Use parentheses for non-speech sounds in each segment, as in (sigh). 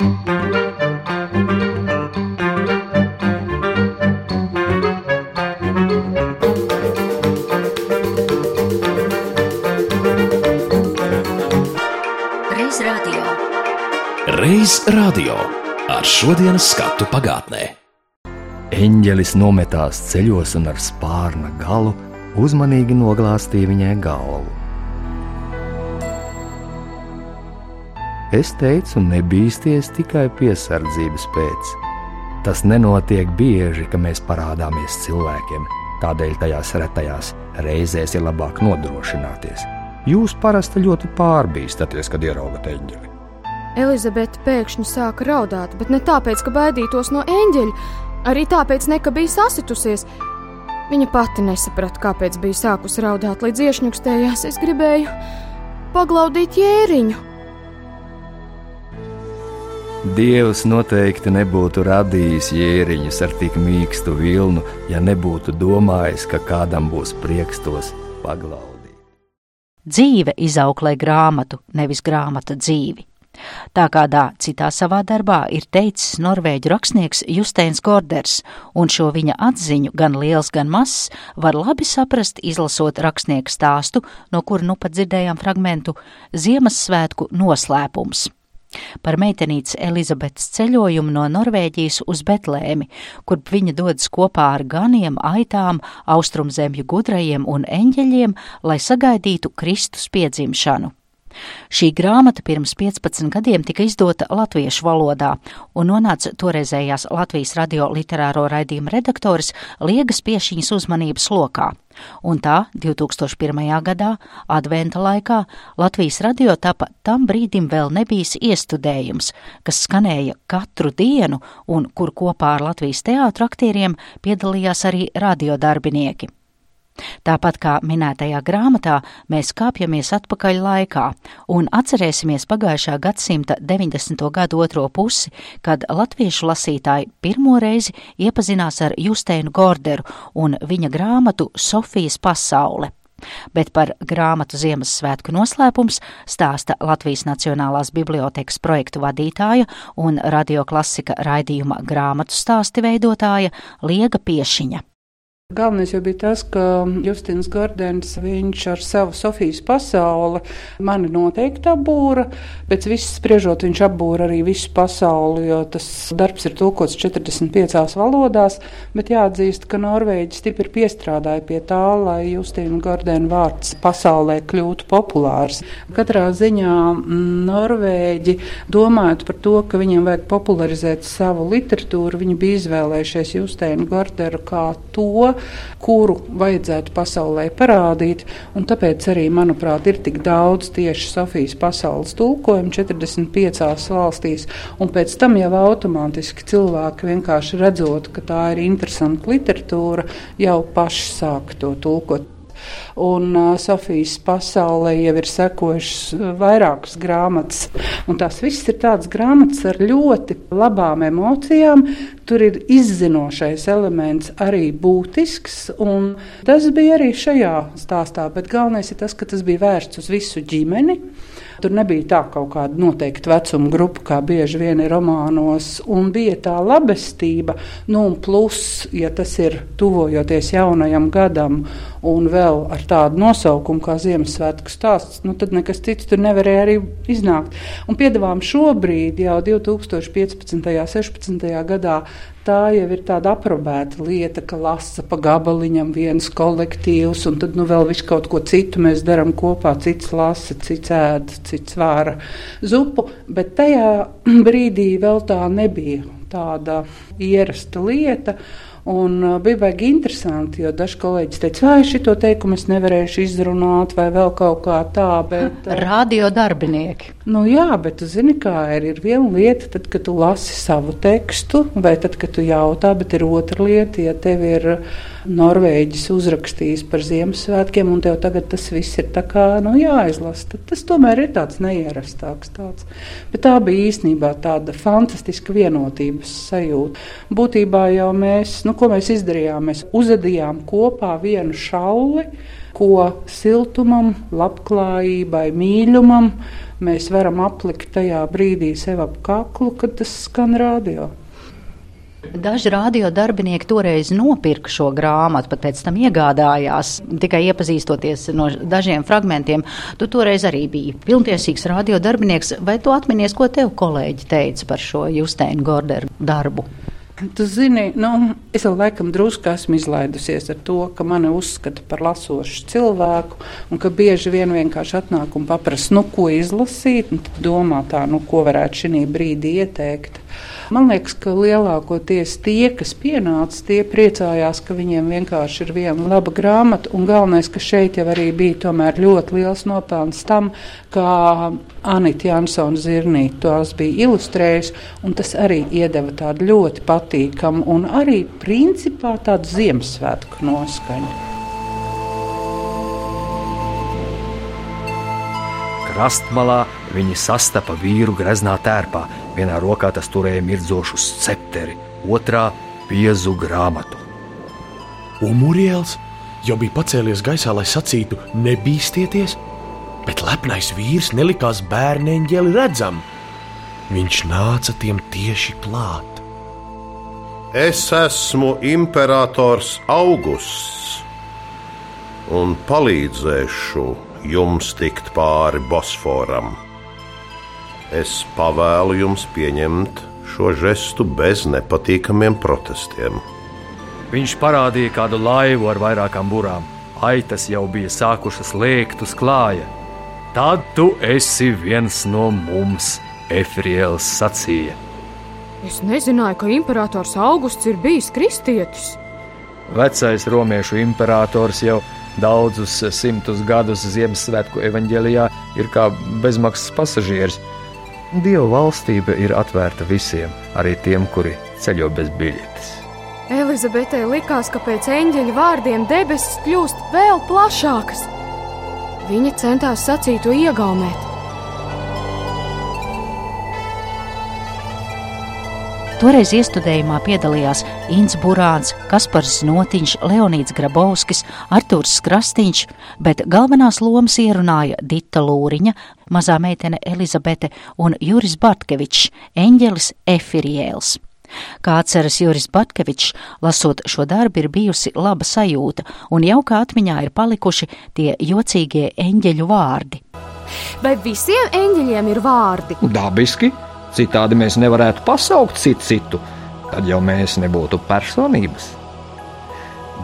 Reiz radio ar šodienas skatu pagātnē. Eņģelis nometās ceļos un ar spārna galu uzmanīgi noglāstīja viņai galvu. Es teicu, nebīsties tikai piesardzības pēc. Tas nenotiek bieži, ka mēs parādāmies cilvēkiem, tādēļ tajās retajās reizēs ir labāk nodrošināties. Jūs parasti ļoti pārbīstaties, kad ieraugat eņģeli. Elizabete pēkšņi sāka raudāt, bet ne tāpēc, ka baidītos no eņģeļa, arī tāpēc, ne, ka bija sasitusies. Viņa pati nesaprata, kāpēc bija sākusi raudāt, līdz iešņukstējās. Es gribēju paglaudīt jēriņu. Dievs noteikti nebūtu radījis jēriņus ar tik mīkstu vilnu, ja nebūtu domājis, ka kādam būs prieks tos paglaudīt. Dzīve izauklē grāmatu, nevis grāmata dzīvi. Tā kādā citā savā darbā ir teicis norvēģu rakstnieks Justeins Gorders, un šo viņa atziņu, gan liels, gan mazs, var labi saprast, izlasot rakstnieku stāstu, no kura nu pat dzirdējām fragmentu Ziemassvētku noslēpums par meitenītes Elizabetes ceļojumu no Norvēģijas uz Betlēmi, kur viņa dodas kopā ar ganiem, aitām, austrumzemju gudrajiem un eņģeļiem, lai sagaidītu Kristus piedzimšanu. Šī grāmata pirms 15 gadiem tika izdota latviešu valodā un nonāca toreizējās Latvijas radio literāro raidījuma redaktoris Liegas piešiņas uzmanības lokā. Un tā 2001. gadā, adventa laikā, Latvijas radio tapa tam brīdim vēl nebijis iestudējums, kas skanēja katru dienu un kur kopā ar Latvijas teātru aktieriem piedalījās arī radiodarbinieki. Tāpat kā minētajā grāmatā, mēs kāpjamies atpakaļ laikā un atcerēsimies pagājušā gadsimta 90. gadu otro pusi, kad latviešu lasītāji pirmo reizi iepazinās ar Justeinu Gorderu un viņa grāmatu Sofijas pasaule. Bet par grāmatu Ziemassvētku noslēpums stāsta Latvijas Nacionālās bibliotekas projektu vadītāja un radioklasika raidījuma grāmatu stāsti veidotāja Liega Piešiņa. Galvenais jau bija tas, ka Justins Gordens, viņš ar savu Sofijas pasauli mani noteikti apbūra. Pēc viss spriežot, viņš apbūra arī visu pasauli, jo tas darbs ir tulkots 45 valodās. Bet jāatzīst, ka Norvēģi stipri piestrādāja pie tā, lai Justina Gordena vārds pasaulē kļūtu populārs. Katrā ziņā Norvēģi, domājot par to, ka viņiem vajag popularizēt savu literatūru, viņi bija izvēlējušies Justinu Gorderu kā to, kuru vajadzētu pasaulē parādīt. Tāpēc arī, manuprāt, ir tik daudz tieši Sofijas pasaules tulkojumu 45 valstīs. Un pēc tam jau automātiski cilvēki vienkārši redzot, ka tā ir interesanta literatūra, jau paši sāk to tulkot. Un uh, Sofijas pasaulē jau ir sekojušas vairākas grāmatas. Un tās visas ir tādas grāmatas ar ļoti labām emocijām. Tur ir izzinošais elements arī būtisks. Tas bija arī šajā stāstā. Bet galvenais ir tas, ka tas bija vērsts uz visu ģimeni. Tur nebija tā kaut kāda noteikta vecuma grupa, kā bieži vien ir romānos, un bija tā labestība. Nu, un plus, ja tas ir tuvojoties jaunajam gadam, un vēl ar tādu nosaukumu kā Ziemassvētku stāsts, nu, tad nekas cits tur nevarēja arī iznākt. Un piedāvājām šobrīd, jau 2015. un 2016. gadā, tā jau ir tāda aprobēta lieta, ka lasa pa gabaliņam viens kolektīvs, un tad nu vēl visu kaut ko citu mēs darām kopā. Cits lasa, cits ēd, cits vāra zupu, bet tajā (clears throat) brīdī vēl tā nebija tāda ierasta lieta. Un uh, bija baigi interesanti, jo daži kolēģi teica, vai šito teikumu es nevarēšu izrunāt, vai vēl kaut kā tā. Bet, (laughs) uh, Radio darbinieki. Nu, jā, bet tu zini, kā ir. Ir viena lieta, tad, kad tu lasi savu tekstu, vai tad, kad tu jautā, bet ir otra lieta, ja tev ir Norvēģis uzrakstījis par Ziemassvētkiem, un tev tagad tas viss ir kā nu, jāizlasa. Tad tas tomēr ir tāds neierastāks. Tāds. Bet tā bija īstenībā tāda fantastiska vienotības sajūta. Būtībā jau mēs, nu, ko mēs izdarījām, mēs uzadījām kopā vienu šauli, ko siltumam, labklājībai, mīlumam mēs varam aplikt tajā brīdī sev ap kaklu, kad tas skan radio. Daži radiodarbinieki toreiz nopirka šo grāmatu, pat pēc tam iegādājās, tikai iepazīstoties no dažiem fragmentiem. Tu toreiz arī biji pilntiesīgs radiodarbinieks. Vai tu atminies, ko tev kolēģi teica par šo Justēnu Gorderu darbu? Tu zini, nu, es jau laikam drusku esmu izlaidusies ar to, ka mani uzskata par lasošu cilvēku, un ka bieži vien vienkārši atnāk un paprasa, nu, ko izlasīt, un domā tā, nu, ko varētu šī brīdī ieteikt. Man liekas, ka lielākoties tie, kas pienāca, tie priecājās, ka viņiem vienkārši ir viena laba grāmata. Un galvenais, ka šeit jau arī bija ļoti liels nopelns tam, kā Anita Jansona Zirnīte tos bija ilustrējusi. Tas arī iedeva tādu ļoti patīkamu un arī principā tādu Ziemassvētku noskaņu. Krastmalā viņi sastapa vīru greznā tērpā, Vienā rokā tas turēja mirdzošu scepteri, otrā piezu grāmatu. Un Muriels jau bija pacēlies gaisā, lai sacītu: Nebīsties, bet lepnais vīrs nelikās bērneņģeli redzam. Viņš nāca tiem tieši klāt. Es esmu imperators Augusts un palīdzēšu jums tikt pāri Bosforam. Es pavēlu jums pieņemt šo žestu bez nepatīkamiem protestiem. Viņš parādīja kādu laivu ar vairākām burām. Aitas jau bija sākušas lēkt uz klāja. Tad tu esi viens no mums, Efriels sacīja. Es nezināju, ka imperators Augusts ir bijis kristietis. Vecais romiešu imperators jau daudzus simtus gadus Ziemassvētku evaņģēlijā ir kā bezmaksas pasažieris. Dieva valstība ir atvērta visiem, arī tiem, kuri ceļo bez biļetes. Elizabetei likās, ka pēc eņģeļa vārdiem debesis kļūst vēl plašākas. Viņa centās sacītu iegaumēt. Toreiz iestudējumā piedalījās Inns Burāns, Kaspars Notiņš, Leonīds Grabovskis, Artūrs Krastīņš, bet galvenās lomas ierunāja Dita Lūriņa, mazā meitene Elizabete un Juris Bartkevičs, eņģelis Efiriēls. Kā atceras Juris Batkevičs, lasot šo darbu, ir bijusi laba sajūta, un jaukā atmiņā ir palikuši tie jocīgie eņģeļu vārdi. Vai visiem eņģeļiem ir vārdi? Dabiski! Citādi mēs nevarētu pasaukt citu citu, tad jau mēs nebūtu personības.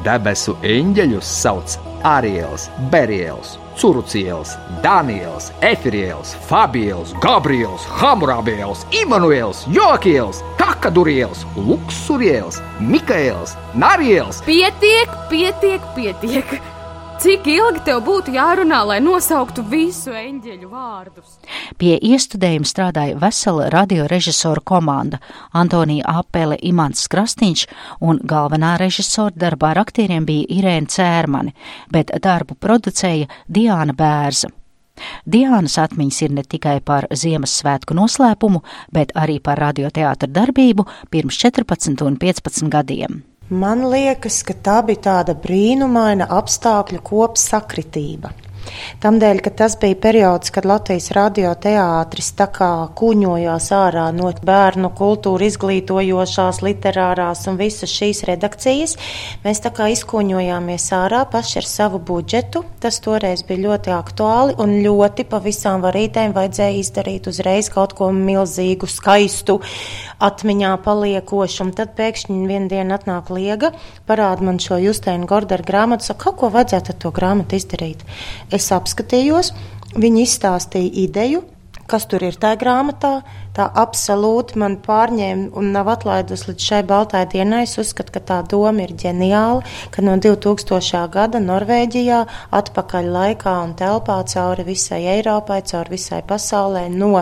Debesu eņģeļus sauc Ariels, Beriels, Curuciels, Daniels, Efiriels, Fabiels, Gabriels, Hamurabiels, Immanuels, Jokiels, Takaduriels, Luksuriels, Mikaels, Nariels. Pietiek, pietiek, pietiek! Cik ilgi tev būtu jārunā, lai nosauktu visu eņģeļu vārdus? Pie iestudējuma strādāja vesela radiorežisora komanda - Antonija Apele, Imants Krastīņš un galvenā režisora darbā ar aktieriem bija Irēna Cērmani, bet darbu producēja Diāna Bērza. Diānas atmiņas ir ne tikai par Ziemassvētku noslēpumu, bet arī par radioteātra darbību pirms 14 un 15 gadiem. Man liekas, ka tā bija tāda brīnumaina apstākļu kopsakritība. Tādēļ, ka tas bija periods, kad Latvijas radioteātris tā kā kuņojās ārā no bērnu kultūra izglītojošās, literārās un visas šīs redakcijas, mēs tā kā izkuņojāmies ārā paši ar savu budžetu. Tas toreiz bija ļoti aktuāli un ļoti pa visām varītēm vajadzēja izdarīt uzreiz kaut ko milzīgu, skaistu, atmiņā paliekošu. Un tad pēkšņi vienā dienā atnāk liega, parāda man šo Justēnu Gordaru grāmatu, saka, ko vajadzētu ar to grāmatu izdarīt. Es apskatījos, viņi izstāstīja ideju, kas tur ir tajā grāmatā. Tā absolūti man pārņēma un nav atlaidusi līdz šai baltai dienai. Es uzskatu, ka tā doma ir ģeniāla, ka no 2000. gada Norvēģijā atpakaļ laikā un telpā cauri visai Eiropai, cauri visai pasaulē no,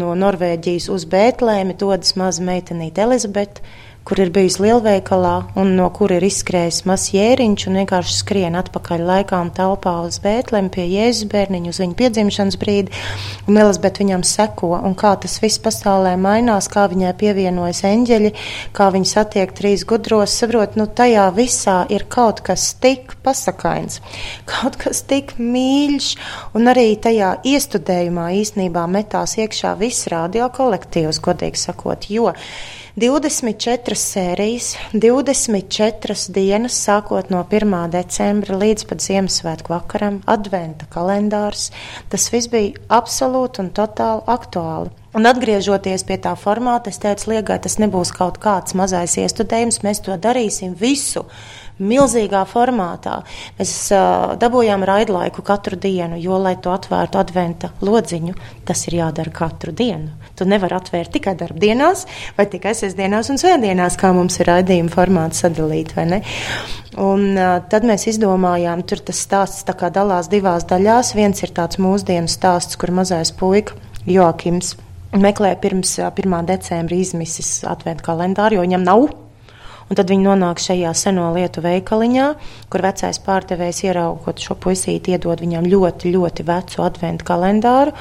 no Norvēģijas uz Bētlēmi dodas maza meitenīte Elizabete kur ir bijusi lielveikalā un no kura ir izskrējis mazs jēriņš un vienkārši skrien atpakaļ laikā un telpā uz Bētlem pie Jēzus bērniņu uz viņa piedzimšanas brīdi. Un Elizabete viņam seko un kā tas viss pasaulē mainās, kā viņai pievienojas eņģeļi, kā viņa satiek trīs gudros, saprot, nu tajā visā ir kaut kas tik pasakains, kaut kas tik mīļš un arī tajā iestudējumā īsnībā metās iekšā viss radio kolektīvs, godīgi sakot, jo 24 sērijas, 24 dienas, sākot no 1. decembra līdz pat Ziemassvētku vakaram, adventa kalendārs. Tas viss bija absolūti un totāli aktuāli. Un atgriežoties pie tā formāta, es teicu, liegai tas nebūs kaut kāds mazais iestudējums, mēs to darīsim visu milzīgā formātā. Mēs uh, dabūjām raidlaiku katru dienu, jo, lai to atvērtu adventa lodziņu, tas ir jādara katru dienu. Tu nevari atvērt tikai darbdienās, vai tikai sestdienās un svētdienās, kā mums ir raidījuma formāts sadalīts. Un, uh, tad mēs izdomājām, tur tas stāsts dalās divās daļās. Viens ir tāds mūsdienu stāsts, kur mazais puika Joakims meklē pirms 1. decembra izmisis adventu kalendāru, jo viņam nav Un tad viņi nonāk šajā seno lietu veikaliņā, kur vecais pārdevējs ieraugot šo puisīti, iedod viņam ļoti, ļoti vecu adventu kalendāru.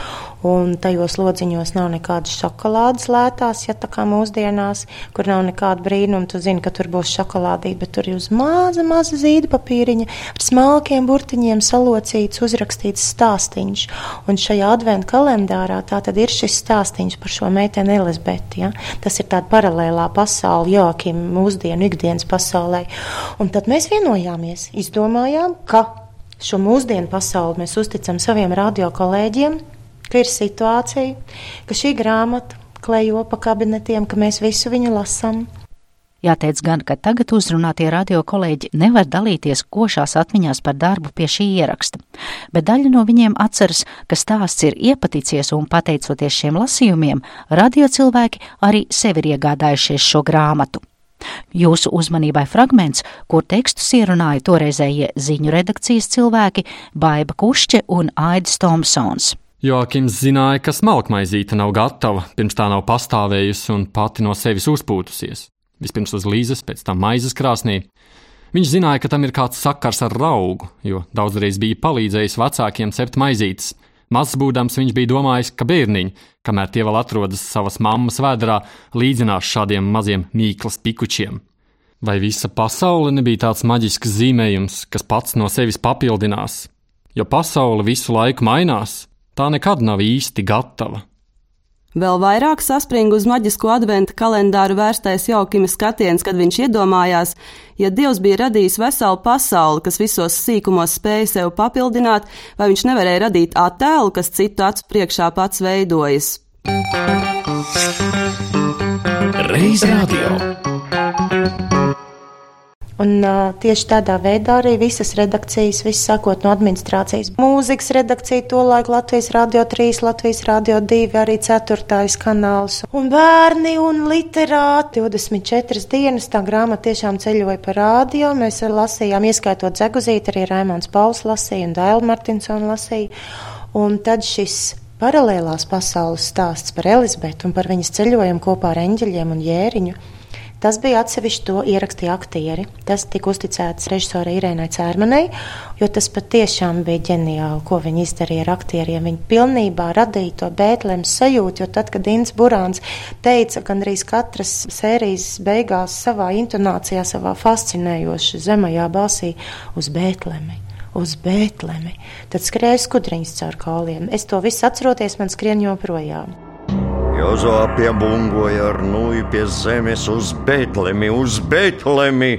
Un tajos lodziņos nav nekādas šokolādes lētās, ja tā kā mūsdienās, kur nav nekāda brīnuma. Tu zini, ka tur būs šokolādīte, bet tur ir uz maza, maza zīda papīriņa ar smalkiem burtiņiem salocīts, uzrakstīts stāstīņš. Un šajā adventu kalendārā tā tad ir šis stāstīņš par šo meiteni Elizabeti. Ja? Tas ir tāda paralēlā pasaule Joakim mūsdienu ikdienas pasaulē. Un tad mēs vienojāmies, izdomājām, ka šo mūsdienu pasauli mēs uzticam saviem radio kolēģiem, ka ir situācija, ka šī grāmata klejo pa kabinetiem, ka mēs visu viņu lasām. Jāteic gan, ka tagad uzrunātie radio kolēģi nevar dalīties košās atmiņās par darbu pie šī ieraksta, bet daļa no viņiem atceras, ka stāsts ir iepaticies un pateicoties šiem lasījumiem, radio cilvēki arī sevi ir iegādājušies šo grāmatu. Jūsu uzmanībai fragments, kur tekstus ierunāja toreizējie ziņu redakcijas cilvēki Baiba Kušķe un Aidis Tomsons. Joakims zināja, ka smalkmaizīte nav gatava, pirms tā nav pastāvējusi un pati no sevis uzpūtusies. Vispirms uz līzes, pēc tam maizes krāsnī. Viņš zināja, ka tam ir kāds sakars ar augu, jo daudzreiz bija palīdzējis vecākiem cept maizītes. Mazs būdams viņš bija domājis, ka bērniņi, kamēr tie vēl atrodas savas mammas vēdā, līdzinās šādiem maziem mīklas pikučiem. Vai visa pasaule nebija tāds maģisks zīmējums, kas pats no sevis papildinās? Jo pasaule visu laiku mainās, tā nekad nav īsti gatava. Vēl vairāk saspringa uz maģisko adventa kalendāru vērstais jaukima skatiens, kad viņš iedomājās, ja Dievs bija radījis veselu pasauli, kas visos sīkumos spēja sev papildināt, vai viņš nevarēja radīt attēlu, kas citu acu priekšā pats veidojas. Reiz radio. Un, uh, tieši tādā veidā arī visas redakcijas, viss sākot no administrācijas, mūzikas redakcija, tolaik Latvijas Rādio 3, Latvijas Rādio 2, arī 4. kanāls. Un bērni un literāti 24 dienas tā grāmata tiešām ceļoja pa rādio. Mēs lasījām, ieskaitot Zeguzīt, arī Raimons Pauls lasīja un Daila Martinsona lasīja. Un tad šis paralēlās pasaules stāsts par Elizabetu un par viņas ceļojumu kopā ar eņģeļiem un jēriņu Tas bija atsevišķi to ierakstīja aktieri. Tas tika uzticēts režisorai Irēnai Cērmanai, jo tas patiešām bija ģeniāli, ko viņi izdarīja ar aktieriem. Viņi pilnībā radīja to Bētlēmas sajūtu, jo tad, kad Inns Burāns teica, gan arī katras sērijas beigās savā intonācijā, savā fascinējoši zemajā balsī uz Bētlēmi uz Bēntlemi. Tad skrēja skudriņas caur kauliem. Es to visu atceroties, man skrien joprojām. Jozo piebungoja ar nūju pie zemes uz Betlemi, uz Betlemi.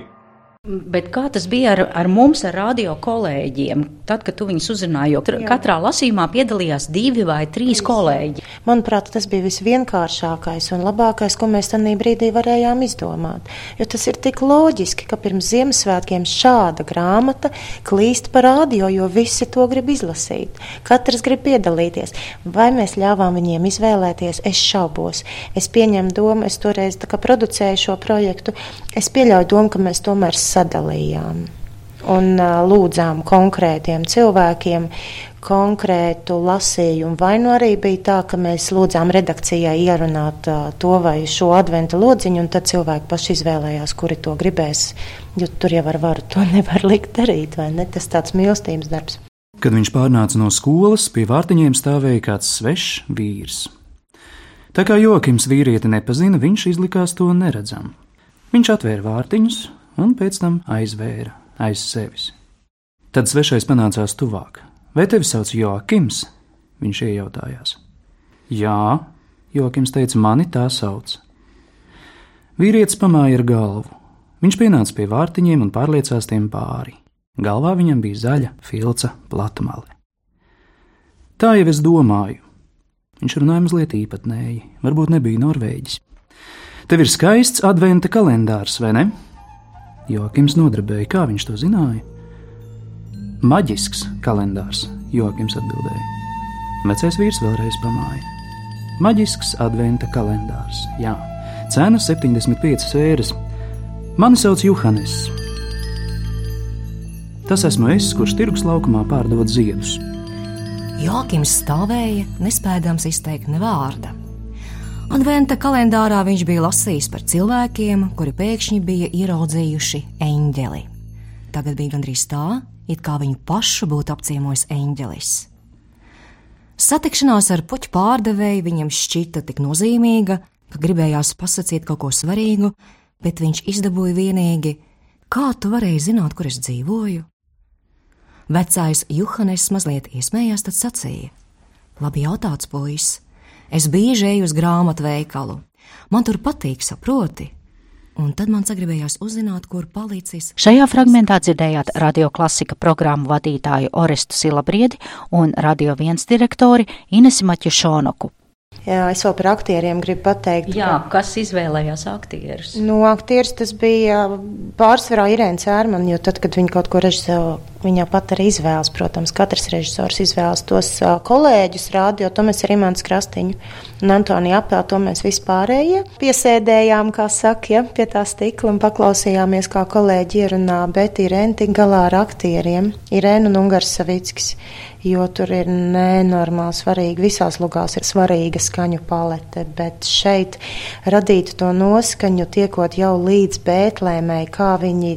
Bet kā tas bija ar, ar mums, ar radio kolēģiem? Tad, kad tu viņus uzrunāji, jo Jā. katrā lasījumā piedalījās divi vai trīs kolēģi. Manuprāt, tas bija visvienkāršākais un labākais, ko mēs tajā brīdī varējām izdomāt. Jo tas ir tik loģiski, ka pirms Ziemassvētkiem šāda grāmata klīst pa radio, jo visi to grib izlasīt. Katrs grib piedalīties. Vai mēs ļāvām viņiem izvēlēties? Es šaubos. Es pieņemu domu, es toreiz producēju šo projektu. Es pieļauju domu, ka mēs tomēr sadalījām. Un lūdzām konkrētiem cilvēkiem konkrētu lasījumu. Vai nu arī bija tā, ka mēs lūdzām redakcijai ierunāt to vai šo adventa lodziņu, un tad cilvēki paši izvēlējās, kuri to gribēs. Jo tur jau ar varu to (laughs) nevar likt darīt, vai ne? Tas tāds mīlestības darbs. Kad viņš pārnāca no skolas, pie vārtiņiem stāvēja kāds svešs vīrs. Tā kā Jokims vīrieti nepazina, viņš izlikās to neredzam. Viņš atvēra vārtiņus un pēc tam aizvēra aiz sevis. Tad svešais panācās tuvāk. Vai tevi sauc Jokims? Viņš iejautājās. Jā, Jokims teica, mani tā sauc. Vīrietis pamāja ar galvu. Viņš pienāca pie vārtiņiem un pārliecās tiem pāri. Galvā viņam bija zaļa, filca, platumale. Tā jau es domāju. Viņš runāja mazliet īpatnēji, varbūt nebija norvēģis. Tev ir skaists adventa kalendārs, vai ne? Jokims nodarbēja, kā viņš to zināja. Maģisks kalendārs, Jokims atbildēja. Vecais vīrs vēlreiz pamāja. Maģisks adventa kalendārs, jā, cena 75 eiro. Mani sauc Juhanis. Tas esmu es, kurš tirgus laukumā pārdod ziedus. Jokims stāvēja, nespējams izteikt ne vārda. Adventa kalendārā viņš bija lasījis par cilvēkiem, kuri pēkšņi bija ieraudzījuši eņģeli. Tagad bija gandrīz tā, it kā viņu pašu būtu apciemojis eņģelis. Satikšanās ar puķu pārdevēju viņam šķita tik nozīmīga, ka gribējās pasakīt kaut ko svarīgu, bet viņš izdabūja vienīgi, kā tu varēji zināt, kur es dzīvoju? Vecais Juhanes mazliet iesmējās, tad sacīja: Labi jautāts, puisis! Es bieži eju uz grāmatu veikalu. Man tur patīk, saproti. Un tad man sagribējās uzzināt, kur palicis. Šajā fragmentā dzirdējāt radio klasika programmu vadītāju Orestu Silabriedi un radio viens direktori Inesi Maķušonoku. Jā, es vēl par aktieriem gribu pateikt. Jā, ka... kas izvēlējās aktierus? Nu, aktieris tas bija pārsvarā Irēna Cērmana, jo tad, kad viņa kaut ko režisē, viņa pat arī izvēlas, protams, katrs režisors izvēlas tos kolēģus rādio, to mēs arī mans krastiņu un Antonija apēl, to mēs vispārējie piesēdējām, kā saka, ja, pie tā stikla un paklausījāmies, kā kolēģi ierunā, bet Irēna tik galā ar aktieriem, Irēna un Ungars Savickis jo tur ir nenormāli svarīgi. Visās lugās ir svarīga skaņu palete, bet šeit radīt to noskaņu, tiekot jau līdz Bētlēmai, kā viņi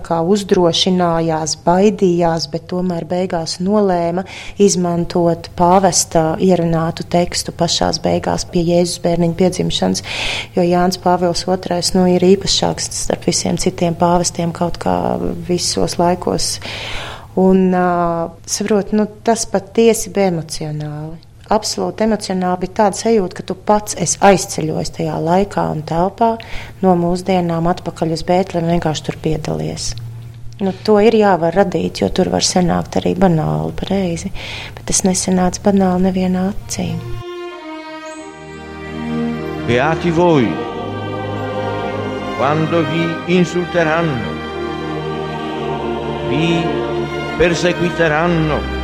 kā uzdrošinājās, baidījās, bet tomēr beigās nolēma izmantot pāvesta ierunātu tekstu pašās beigās pie Jēzus bērniņa piedzimšanas, jo Jānis Pāvils II nu, ir īpašāks starp visiem citiem pāvestiem kaut kā visos laikos. Un, uh, saprot, nu, tas patiesi bija emocionāli. Absolūti emocionāli bija tāda sajūta, ka tu pats esi aizceļojis tajā laikā un telpā no mūsdienām atpakaļ uz Bēntlēm un vienkārši tur piedalies. Nu, to ir jāvar radīt, jo tur var sanākt arī banāli, pareizi, bet tas nesanāca banāli nevienā acī. Beati voi, quando vi insulteranno, vi perseguiteranno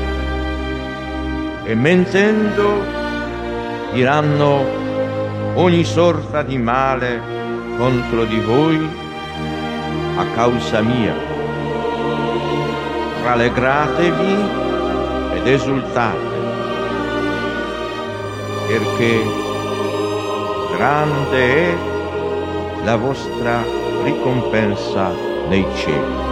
e mentendo diranno ogni sorta di male contro di voi a causa mia. Rallegratevi ed esultate, perché grande è la vostra ricompensa nei cieli.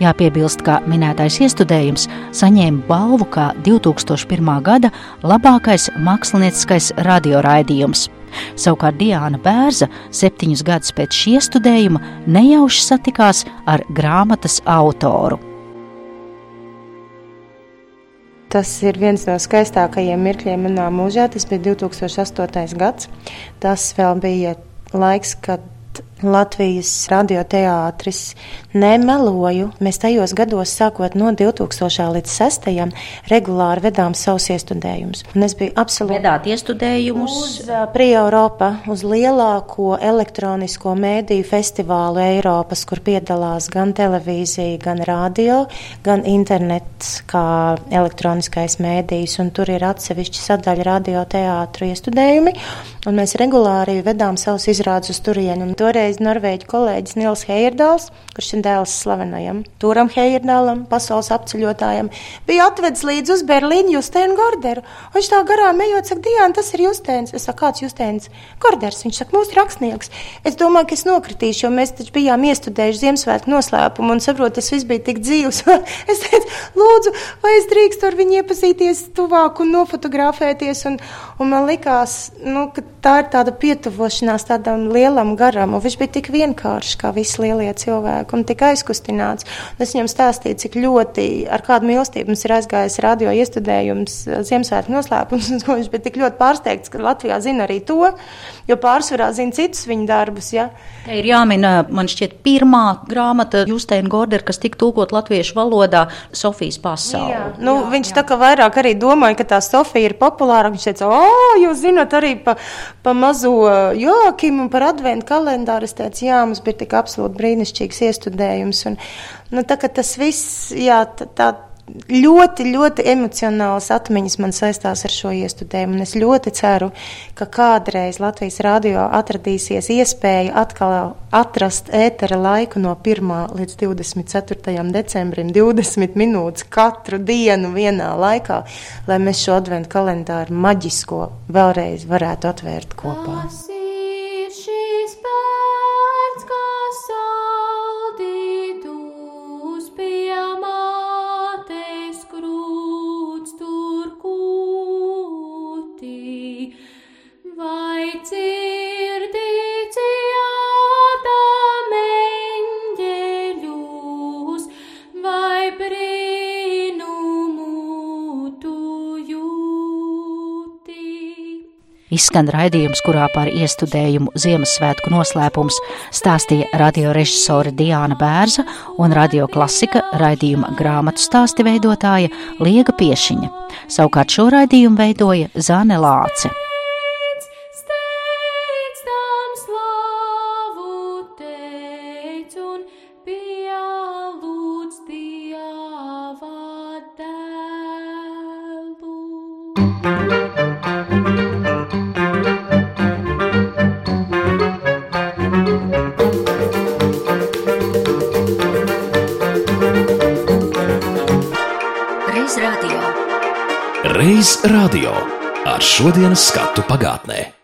Jāpiebilst, ka minētais iestudējums saņēma balvu kā 2001. gada labākais mākslinieckais radioraidījums. Savukārt Diana Bērza septiņus gadus pēc šī iestudējuma nejauši satikās ar grāmatas autoru. Tas ir viens no skaistākajiem mirkļiem manā mūžā. Tas bija 2008. gads. Tas vēl bija laiks, kad Latvijas radioteātris. Nemeloju, mēs tajos gados, sākot no 2000. līdz 2006. regulāri vedām savus iestudējumus. Un es biju absolūti. Vedāt iestudējumus? Uz Pri-Europa, uz lielāko elektronisko mēdīju festivālu Eiropas, kur piedalās gan televīzija, gan radio, gan internets kā elektroniskais mēdījis. Un tur ir atsevišķa sadaļa radioteātru iestudējumi. Un mēs regulāri vedām savus izrādus uz turieni. Un toreiz norvēģi kolēģis Nils Heierdāls, kurš ir dēls slavenajam Turam Heierdālam, pasaules apceļotājam, bija atvedis līdzi uz Berlīnu Justēnu Gorderu. Viņš tā garām ejot, saka, Diana, tas ir Justēns. Es saku, kāds Justēns? Gorders. Viņš saka, mūsu rakstnieks. Es domāju, ka es nokritīšu, jo mēs taču bijām iestudējuši Ziemassvētku noslēpumu un saprotu, tas viss bija tik dzīvs. (laughs) es teicu, lūdzu, vai es drīkstu ar viņu iepazīties tuvāk un nofotografēties. Un, un man likās, nu, ka tā ir tāda pietuvošanās tādam lielam garam. Un viņš bija tik vienkāršs kā visi lielie cilvēki un tik aizkustināts. Un es viņam stāstīju, cik ļoti ar kādu mīlestību mums ir aizgājis radio iestudējums eh, Ziemassvētku noslēpums. Viņš bija tik ļoti pārsteigts, ka Latvijā zina arī to, jo pārsvarā zina citus viņa darbus. Ja. Te ir jāmina, man šķiet, pirmā grāmata Justēna Gordera, kas tika tūkot latviešu valodā Sofijas pasauli. Jā, nu, jā, viņš jā. tā kā vairāk arī domāja, ka tā Sofija ir populāra. Viņš teica, o, jūs zinat arī pa, pa mazo Joakimu un par adventu kalendāru. Es teicu, jā, mums bija tik absolūti brīnišķīgs iestudējums. Un, nu, tā, tas viss, jā, tā, tā ļoti, ļoti emocionāls atmiņas man saistās ar šo iestudējumu. Es ļoti ceru, ka kādreiz Latvijas radio atradīsies iespēja atkal atrast ētera laiku no 1. līdz 24. decembrim, 20 minūtes katru dienu vienā laikā, lai mēs šo adventu kalendāru maģisko vēlreiz varētu atvērt kopā. Izskan raidījums, kurā par iestudējumu Ziemassvētku noslēpums stāstīja radiorežisore Diāna Bērza un radio klasika raidījuma grāmatu stāsti veidotāja Liega Piešiņa. Savukārt šo raidījumu veidoja Zāne Lāce. Šodienas skatu pagātnē.